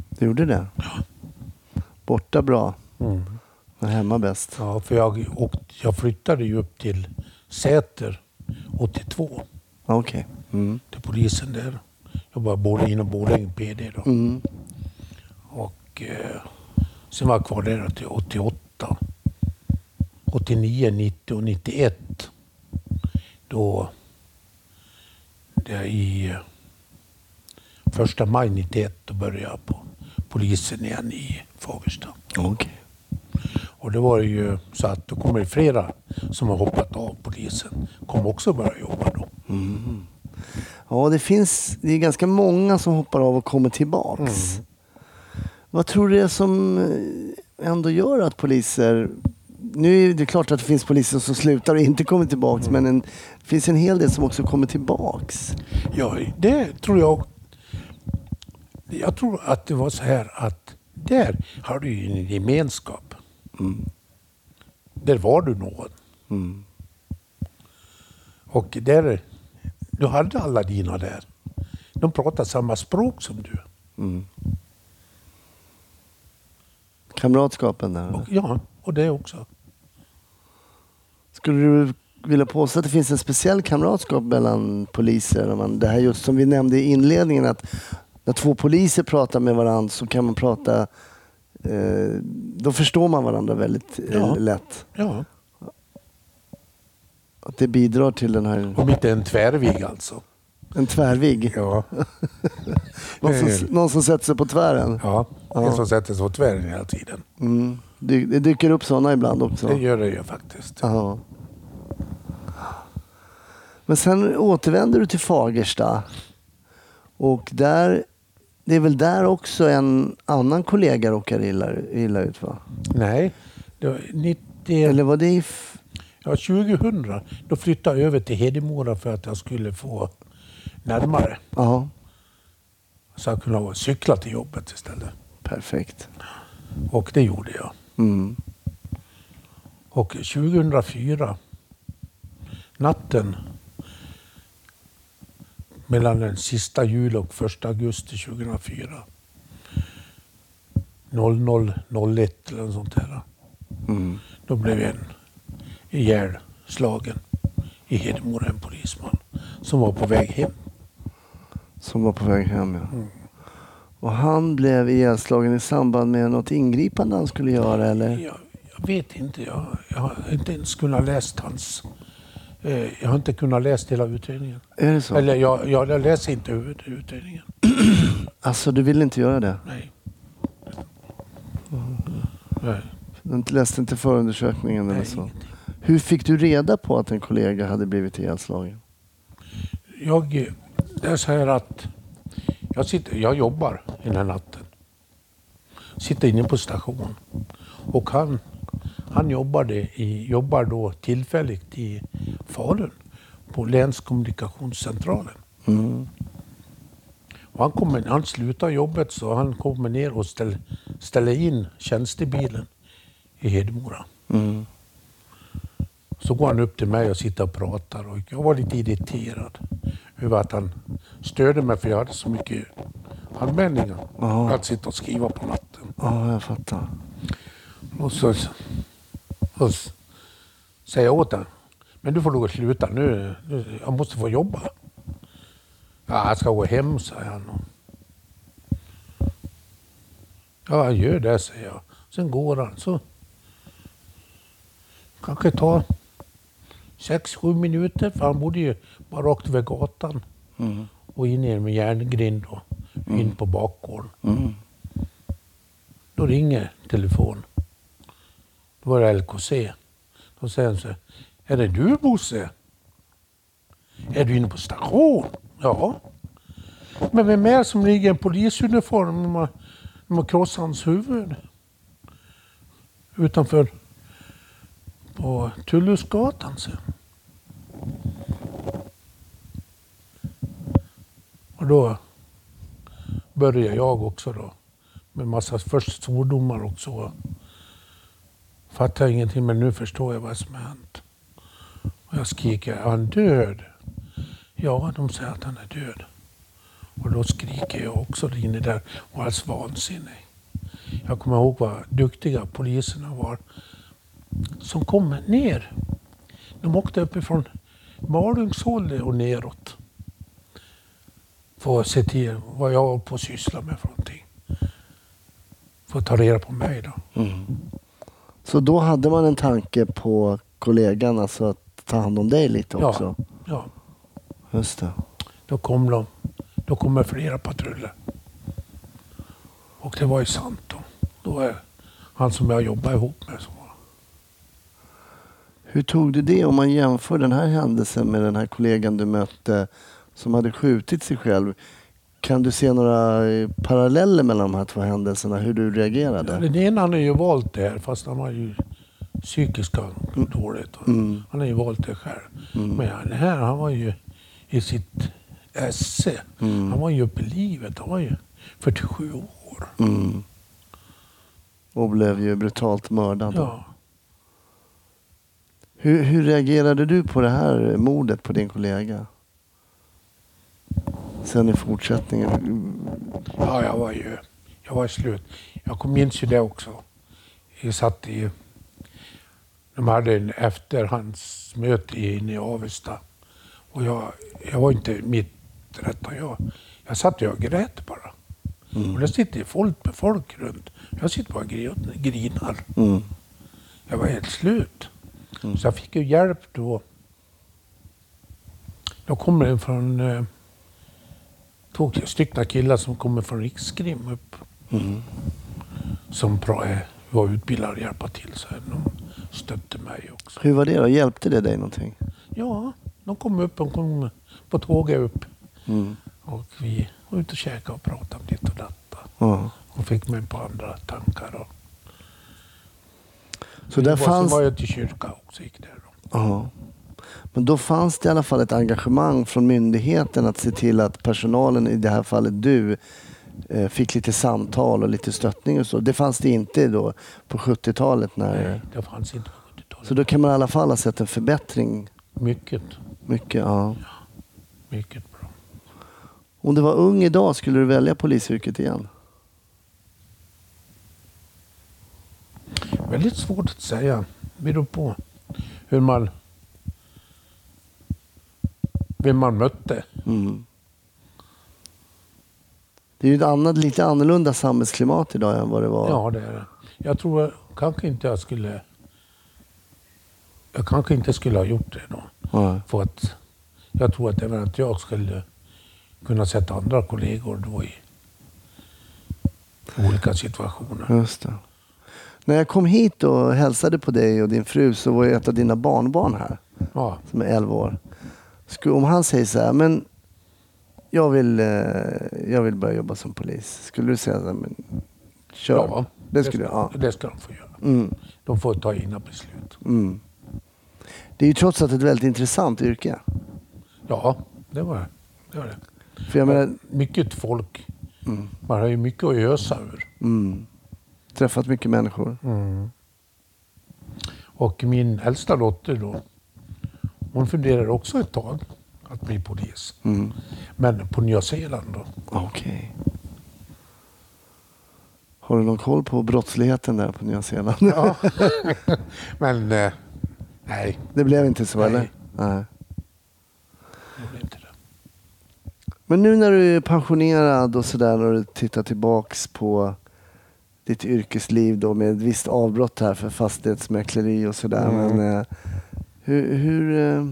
Speaker 1: Du gjorde det? Borta bra,
Speaker 2: Mm.
Speaker 1: Men hemma bäst.
Speaker 2: Ja, för jag, åkte, jag flyttade ju upp till Säter 82
Speaker 1: Ja, Okej. Mm.
Speaker 2: till polisen där. Jag var både inom Borlänge PD då.
Speaker 1: Mm.
Speaker 2: Och eh, sen var jag kvar där till 88. 89, 90 och 91. Då det i eh, första maj 91 då började jag på polisen igen i Fagersta.
Speaker 1: Okej.
Speaker 2: Och det var ju så att då kommer det flera som har hoppat av polisen. Kommer också börja jobba då.
Speaker 1: Ja, det finns det är ganska många som hoppar av och kommer tillbaks. Vad tror du det är som eh, ändå gör att poliser... Nu är det klart att det finns poliser som slutar och inte kommer tillbaks, men en, det finns en hel del som också kommer tillbaks.
Speaker 2: Ja, det tror jag. Jag tror att det var så här att där har du ju en gemenskap.
Speaker 1: Mm.
Speaker 2: Där var du någon.
Speaker 1: Mm.
Speaker 2: Och där, du hade alla dina där. De pratade samma språk som du.
Speaker 1: Mm. Kamratskapen där.
Speaker 2: Och, ja, och det också.
Speaker 1: Skulle du vilja påstå att det finns en speciell kamratskap mellan poliser? Man, det här just som vi nämnde i inledningen att när två poliser pratar med varandra så kan man prata då förstår man varandra väldigt eh,
Speaker 2: Ja.
Speaker 1: lätt.
Speaker 2: Ja,
Speaker 1: Att det bidrar till den här...
Speaker 2: om inte en tvärvig alltså.
Speaker 1: En tvärvigg.
Speaker 2: Ja,
Speaker 1: Någon som, någon som sätter sig på tvären.
Speaker 2: ja.
Speaker 1: Ja.
Speaker 2: en som sätter sig på tvären hela tiden.
Speaker 1: Mm. Det, det dyker upp sådana ibland också.
Speaker 2: Det gör det ju faktiskt.
Speaker 1: Ja. Men sen återvänder du till Fagersta. Och där, det är väl där också en annan kollega råkar illa, illa ut va?
Speaker 2: Nej, det var 90...
Speaker 1: Eller var det i... F-
Speaker 2: Ja, 2000 då flyttade jag över till Hedemora för att jag skulle få närmare.
Speaker 1: Ja,
Speaker 2: Så jag kunde cykla till jobbet istället.
Speaker 1: perfekt.
Speaker 2: Och det gjorde jag.
Speaker 1: Mm.
Speaker 2: Och 2004, natten mellan den sista juli och första augusti 2004. 00.01 eller något sånt där.
Speaker 1: Mm.
Speaker 2: Då blev en ihjälslagen i Hedemora, en polisman som var på väg hem.
Speaker 1: Som var på väg hem ja.
Speaker 2: Mm.
Speaker 1: Och han blev ihjälslagen i samband med något ingripande han skulle göra eller?
Speaker 2: Jag, jag vet inte, jag, jag har inte ens kunnat läst hans... Eh, jag har inte kunnat läsa hela utredningen.
Speaker 1: Är det så?
Speaker 2: Eller jag, jag, jag läser inte utredningen.
Speaker 1: Alltså du vill inte göra det?
Speaker 2: Nej. Nej,
Speaker 1: Du läste inte förundersökningen eller
Speaker 2: nej
Speaker 1: så?
Speaker 2: ingenting.
Speaker 1: Hur fick du reda på att en kollega hade blivit ihjälslagen?
Speaker 2: Jag, det är så här att jag, sitter, jag jobbar den här natten. Sitter inne på station. Och han, han jobbade i, jobbar då tillfälligt i Falun på länskommunikationscentralen.
Speaker 1: Mm.
Speaker 2: Och han, kommer, han slutar jobbet så han kommer ner och ställer, ställer in tjänstebilen i Hedemora.
Speaker 1: Mm.
Speaker 2: Så går han upp till mig och sitter och pratar och jag var lite irriterad över att han störde mig för jag hade så mycket anmälningar
Speaker 1: Ja.
Speaker 2: att sitta och skriva på natten.
Speaker 1: Ja, jag fattar.
Speaker 2: Och så, och jag åt honom, men du får att sluta nu, jag måste få jobba. Ja, jag ska gå hem, säger han. Ja, gör det, säger jag. Sen går han. Så kanske tar sex, sju minuter, för han bodde ju bara rakt över gatan
Speaker 1: Mm.
Speaker 2: och in i en järngrind och in på bakgården.
Speaker 1: Mm.
Speaker 2: Då ringer telefon. Då var det LKC. Då säger han så här, är det du Bosse? Är du inne på station? Ja. Men vem är det som ligger i en polisuniform när man, krossat krossar hans huvud? Utanför på Tullhusgatan sen. Och då började jag också då med massa först svordomar och så. Fattar ingenting men nu förstår jag vad som har hänt. Och jag skriker, är han död? Ja, de säger att han är död. Och då skriker jag också inne där och är alldeles vansinnig. Jag kommer ihåg vad duktiga poliserna var som kom ner. De åkte uppifrån Malungshållet och neråt. För att se till vad jag var på att syssla med för någonting. För att ta reda på mig då.
Speaker 1: Mm. Så då hade man en tanke på kollegan, alltså att ta hand om dig lite
Speaker 2: Ja.
Speaker 1: också?
Speaker 2: Ja,
Speaker 1: Just det.
Speaker 2: då kom de. Då kommer flera patruller. Och det var ju sant då. Då är han som jag jobbar ihop med som var.
Speaker 1: Hur tog du det om man jämför den här händelsen med den här kollegan du mötte som hade skjutit sig själv? Kan du se några eh, paralleller mellan de här två händelserna? Hur du reagerade?
Speaker 2: Den ena han har ju valt det här fast han har ju psykiska dåligt.
Speaker 1: Mm.
Speaker 2: Han har ju valt det själv.
Speaker 1: Mm.
Speaker 2: Men den här han var ju i sitt esse.
Speaker 1: Mm.
Speaker 2: Han var ju uppe i livet. Han var ju 47 år.
Speaker 1: Mm. Och blev ju brutalt mördad.
Speaker 2: Ja.
Speaker 1: Hur, hur reagerade du på det här mordet på din kollega? Sen i fortsättningen.
Speaker 2: Ja, jag var ju jag var slut. Jag minns ju det också. Jag satt i... De hade en efterhandsmöte inne i Avesta. Och jag, jag var inte mitt rätta jag. Jag satt och jag grät bara. Och det sitter folk med folk runt. Jag sitter bara och grin- grinar.
Speaker 1: Mm.
Speaker 2: Jag var helt slut.
Speaker 1: Mm.
Speaker 2: Så jag fick ju hjälp då. Då kommer det från eh, två stycken killar som kommer från Rikskrim upp.
Speaker 1: Mm.
Speaker 2: Som var utbildade att hjälpa till. Så de stötte mig också.
Speaker 1: Hur var det då? Hjälpte det dig någonting?
Speaker 2: Ja, de kom upp. De kom på tåget upp.
Speaker 1: Mm.
Speaker 2: Och vi var ute och käkade och pratade om ditt och detta.
Speaker 1: Ja.
Speaker 2: Och fick mig på andra tankar. Och
Speaker 1: Så där
Speaker 2: var,
Speaker 1: fanns...
Speaker 2: Så var jag till kyrka också. Gick där då.
Speaker 1: Ja. Men då fanns det i alla fall ett engagemang från myndigheten att se till att personalen, i det här fallet du, eh, fick lite samtal och lite stöttning och så. Det fanns det inte då på 70-talet. när...
Speaker 2: Nej, det fanns inte på 70-talet.
Speaker 1: Så då kan man i alla fall ha sett en förbättring.
Speaker 2: Mycket,
Speaker 1: Mycket, ja.
Speaker 2: mycket bra.
Speaker 1: Om du var ung idag, skulle du välja polisyrket igen?
Speaker 2: Väldigt svårt att säga. Det beror på hur man... Vem man mötte.
Speaker 1: Mm. Det är ju ett annat, lite annorlunda samhällsklimat idag än vad det var.
Speaker 2: Ja, det är det. Jag tror kanske inte jag skulle... Jag kanske inte skulle ha gjort det då.
Speaker 1: Ja.
Speaker 2: För att jag tror att även att jag skulle kunna sätta andra kollegor då i olika situationer.
Speaker 1: Just det. När jag kom hit och hälsade på dig och din fru så var ju ett av dina barnbarn här.
Speaker 2: Ja,
Speaker 1: som är 11 år. Om han säger så här, men jag vill, eh, jag vill börja jobba som polis. Skulle du säga så här, men kör?
Speaker 2: ja
Speaker 1: det skulle jag. Ja.
Speaker 2: det ska de få göra.
Speaker 1: Mm,
Speaker 2: De får ta egna beslut.
Speaker 1: mm. Det är ju trots allt ett väldigt intressant yrke.
Speaker 2: Ja, det var det. Var det.
Speaker 1: För jag menar,
Speaker 2: Mycket folk.
Speaker 1: mm,
Speaker 2: Man har ju mycket att ösa ur.
Speaker 1: mm, träffat mycket människor.
Speaker 2: Och min äldsta dotter då, hon funderar också ett tag att bli polis.
Speaker 1: Mm.
Speaker 2: Men på Nya Zeeland då.
Speaker 1: Okej. Har du någon koll på brottsligheten där på Nya Zeeland?
Speaker 2: Ja. Men eh, nej,
Speaker 1: Det blev inte så
Speaker 2: Nej.
Speaker 1: eller? Nej.
Speaker 2: det blev inte det.
Speaker 1: Men nu när du är pensionerad och sådär när du tittar tillbaks på ditt yrkesliv då med ett visst avbrott här för fastighetsmäkleri och sådär.
Speaker 2: Mm.
Speaker 1: Men eh, hur, hur, eh,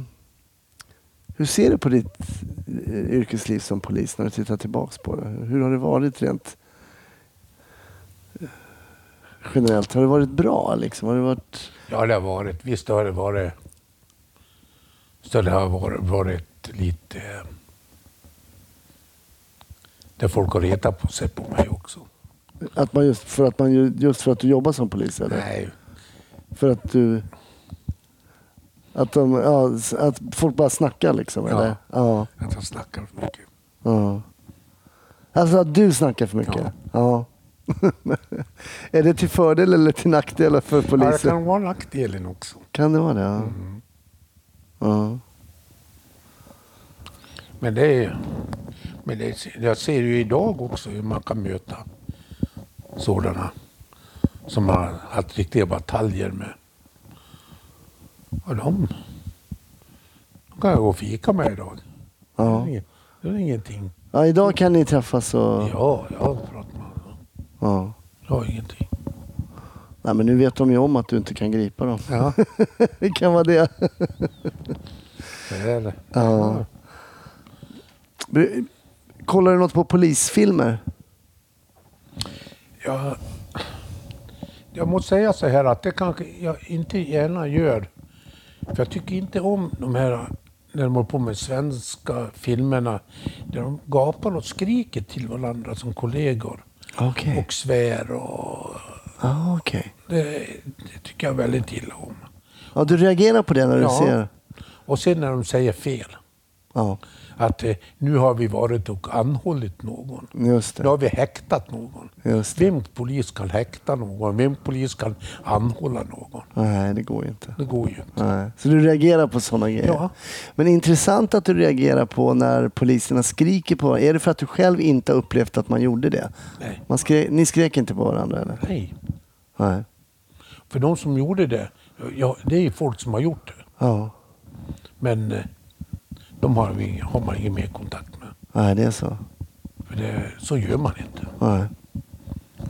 Speaker 1: hur ser du på ditt eh, yrkesliv som polis när du tittar tillbaks på det? Hur har det varit rent eh, generellt? Har det varit bra liksom? Har det varit...
Speaker 2: Ja, det har varit. Visst har det varit. Så det har varit, varit lite... Där folk har retat på sig på mig också.
Speaker 1: Att man just, för att man, ju- just för att du jobbar som polis eller?
Speaker 2: Nej,
Speaker 1: För att du... Att, de, ja, att folk bara snackar liksom?
Speaker 2: Ja.
Speaker 1: Eller? Ja.
Speaker 2: att jag snackar för mycket.
Speaker 1: ja. Alltså att du snackar för mycket? Ja. är det till fördel eller till nackdel för
Speaker 2: Ja, det
Speaker 1: polisen?
Speaker 2: kan vara nackdelen också.
Speaker 1: Kan det vara det? Ja.
Speaker 2: Mm.
Speaker 1: ja.
Speaker 2: Men det är... Men det, jag ser ju idag också hur man kan möta sådana som har haft riktiga bataljer med. Och de, de kan jag gå och fika med idag. Det, är
Speaker 1: Ja.
Speaker 2: inget, det är ingenting.
Speaker 1: ja, idag kan ni träffas och...
Speaker 2: Ja, jag har pratat med honom.
Speaker 1: Ja.
Speaker 2: Jag har ingenting.
Speaker 1: Nej, men nu vet de ju om att du inte kan gripa dem.
Speaker 2: Ja,
Speaker 1: det kan vara det.
Speaker 2: det är det.
Speaker 1: Ja. Br- Kollar du något på polisfilmer?
Speaker 2: Jag, jag måste säga så här att det kanske jag inte gärna gör. För jag tycker inte om de här när de håller på med svenska filmerna där de gapar och skriker till varandra som kollegor
Speaker 1: Okej.
Speaker 2: och svär och
Speaker 1: Ja, okej.
Speaker 2: det, det tycker jag väldigt illa om.
Speaker 1: Ja, du reagerar på det när du
Speaker 2: Ja.
Speaker 1: ser?
Speaker 2: Och sen när de säger fel.
Speaker 1: Ja,
Speaker 2: Att eh, nu har vi varit och anhållit någon.
Speaker 1: just
Speaker 2: Nu har vi häktat någon. Vem polis kan häkta någon? Vem polis kan anhålla någon?
Speaker 1: Nej, det går ju inte.
Speaker 2: Det går ju inte.
Speaker 1: Nej. Så du reagerar på sådana grejer?
Speaker 2: Ja.
Speaker 1: Men intressant att du reagerar på när poliserna skriker på Är det för att du själv inte har upplevt att man gjorde det?
Speaker 2: Nej.
Speaker 1: Man skrek, ni skrek inte på varandra eller?
Speaker 2: Nej.
Speaker 1: Nej.
Speaker 2: För de som gjorde det, ja, det är folk som har gjort det.
Speaker 1: Ja.
Speaker 2: Men eh, de har, vi, har man ingen mer kontakt med.
Speaker 1: Nej, det är så.
Speaker 2: För det, så gör man inte.
Speaker 1: Nej.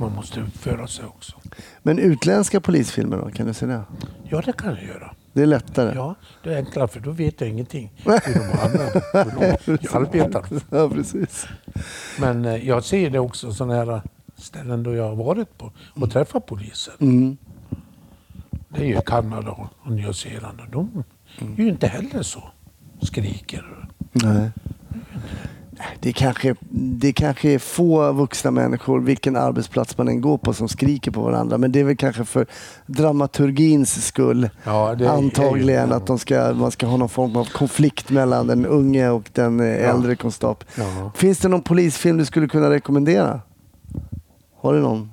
Speaker 2: Man måste uppföra sig också.
Speaker 1: Men utländska polisfilmer då? Kan du se det?
Speaker 2: Ja, det kan jag göra.
Speaker 1: Det är lättare?
Speaker 2: Ja, det är enklare för då vet jag ingenting hur de använder, hur de arbetar.
Speaker 1: Ja, precis.
Speaker 2: Men eh, jag ser det också sådana här ställen då jag har varit på och träffat poliser.
Speaker 1: Mm.
Speaker 2: Det är ju Kanada och Nya Zeeland. och De är ju inte heller så. Skriker.
Speaker 1: Nej. Det kanske, det kanske är få vuxna människor, vilken arbetsplats man än går på, som skriker på varandra. Men det är väl kanske för dramaturgins skull.
Speaker 2: Ja,
Speaker 1: Antagligen
Speaker 2: ju-
Speaker 1: att de ska, man ska ha någon form av konflikt mellan den unge och den eh,
Speaker 2: Ja.
Speaker 1: äldre konstapeln.
Speaker 2: Ja.
Speaker 1: Finns det någon polisfilm du skulle kunna rekommendera? Har du någon?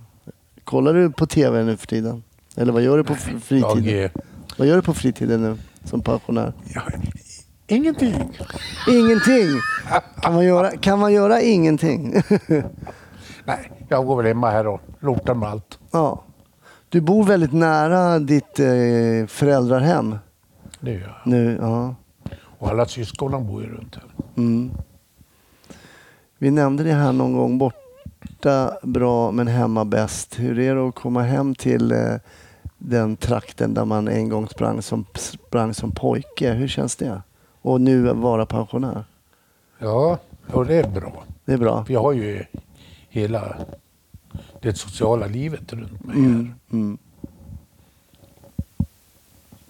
Speaker 1: Kollar du på TV nu för tiden? Eller vad gör du på fritiden?
Speaker 2: Jag,
Speaker 1: Vad gör du på fritiden nu som pensionär?
Speaker 2: Ingenting.
Speaker 1: Ingenting! Kan man göra, kan man göra ingenting?
Speaker 2: Nej, jag går väl hemma här och lortar med allt.
Speaker 1: ja. Du bor väldigt nära ditt eh, föräldrahem
Speaker 2: Det gör jag.
Speaker 1: nu. Ja.
Speaker 2: Och alla syskonen bor ju runt här.
Speaker 1: Mm. Vi nämnde det här någon gång. Borta bra men hemma bäst. Hur är det att komma hem till eh, den trakten där man en gång sprang som, sprang som pojke? Hur känns det? Och nu vara pensionär.
Speaker 2: Ja, och det är bra.
Speaker 1: Det är bra.
Speaker 2: För jag har ju hela det sociala livet runt mig här.
Speaker 1: Mm. Mm.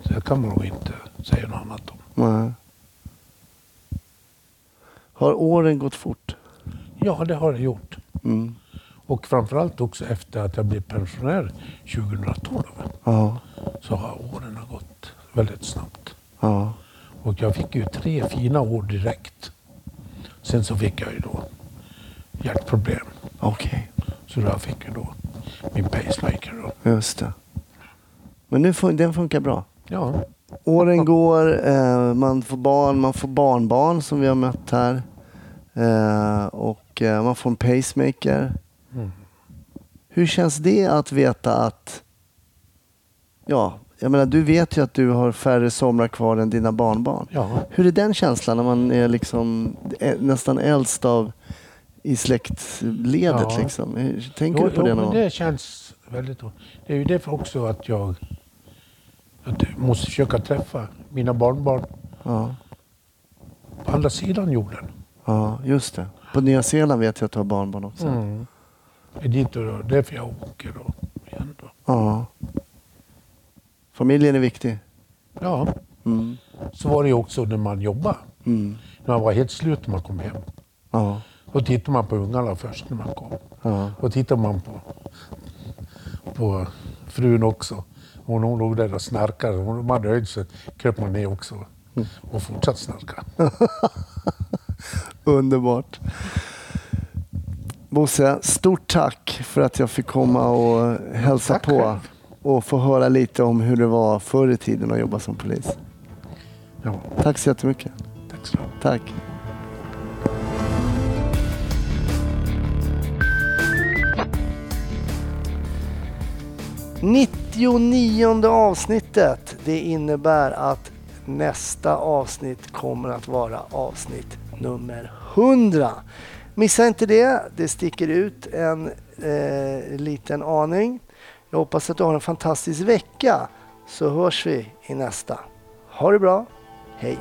Speaker 2: Så det kan man nog inte säga något annat om.
Speaker 1: Nej. Har åren gått fort?
Speaker 2: Ja, det har det gjort.
Speaker 1: Mm.
Speaker 2: Och framförallt också efter att jag blev pensionär 2012
Speaker 1: Ja.
Speaker 2: så har åren gått väldigt snabbt.
Speaker 1: Ja.
Speaker 2: Och jag fick ju tre fina år direkt. Sen så fick jag ju då hjärtproblem.
Speaker 1: Okej,
Speaker 2: Så då fick jag då min pacemaker. Då.
Speaker 1: just det. Men nu fun- den funkar bra.
Speaker 2: Ja,
Speaker 1: Åren går, eh, man får barn, man får barnbarn som vi har mött här. Eh, och eh, man får en pacemaker.
Speaker 2: Mm.
Speaker 1: Hur känns det att veta att... Ja, jag menar du vet ju att du har färre somrar kvar än dina barnbarn.
Speaker 2: ja.
Speaker 1: Hur är den känslan när man är liksom nästan äldst av i släktledet?
Speaker 2: Ja.
Speaker 1: Liksom? Hur- Tänker
Speaker 2: Jo,
Speaker 1: du på
Speaker 2: jo,
Speaker 1: det någon
Speaker 2: det känns väldigt... Det är ju därför också att jag att jag måste försöka träffa mina barnbarn
Speaker 1: Ja,
Speaker 2: på andra sidan jorden.
Speaker 1: ja, just det. På Nya Zeeland vet jag att du har barnbarn också.
Speaker 2: Mm. Det är dit och då, därför jag åker då. Igen då.
Speaker 1: Ja. Familjen är viktig.
Speaker 2: Ja,
Speaker 1: Mm.
Speaker 2: så var det ju också när man jobbade.
Speaker 1: Mm.
Speaker 2: När man var helt slut när man kom hem.
Speaker 1: Ja.
Speaker 2: Då tittar man på ungarna först när man kom.
Speaker 1: Ja.
Speaker 2: Och tittar man på, på frun också. Hon, hon låg där och snarkade. Hon, man nöjde sig. kröp man ner också och fortsatte snarka.
Speaker 1: Underbart. Bosse, stort tack för att jag fick komma och hälsa
Speaker 2: Tack
Speaker 1: på. Och få höra lite om hur det var förr i tiden att jobba som polis.
Speaker 2: Ja,
Speaker 1: Tack så jättemycket.
Speaker 2: tack så mycket.
Speaker 1: Tack. Nittionionde avsnittet. Det innebär att nästa avsnitt kommer att vara avsnitt nummer 100. Missa inte det. Det sticker ut en eh, liten aning. Jag hoppas att du har en fantastisk vecka så hörs vi i nästa. Ha det bra. Hej!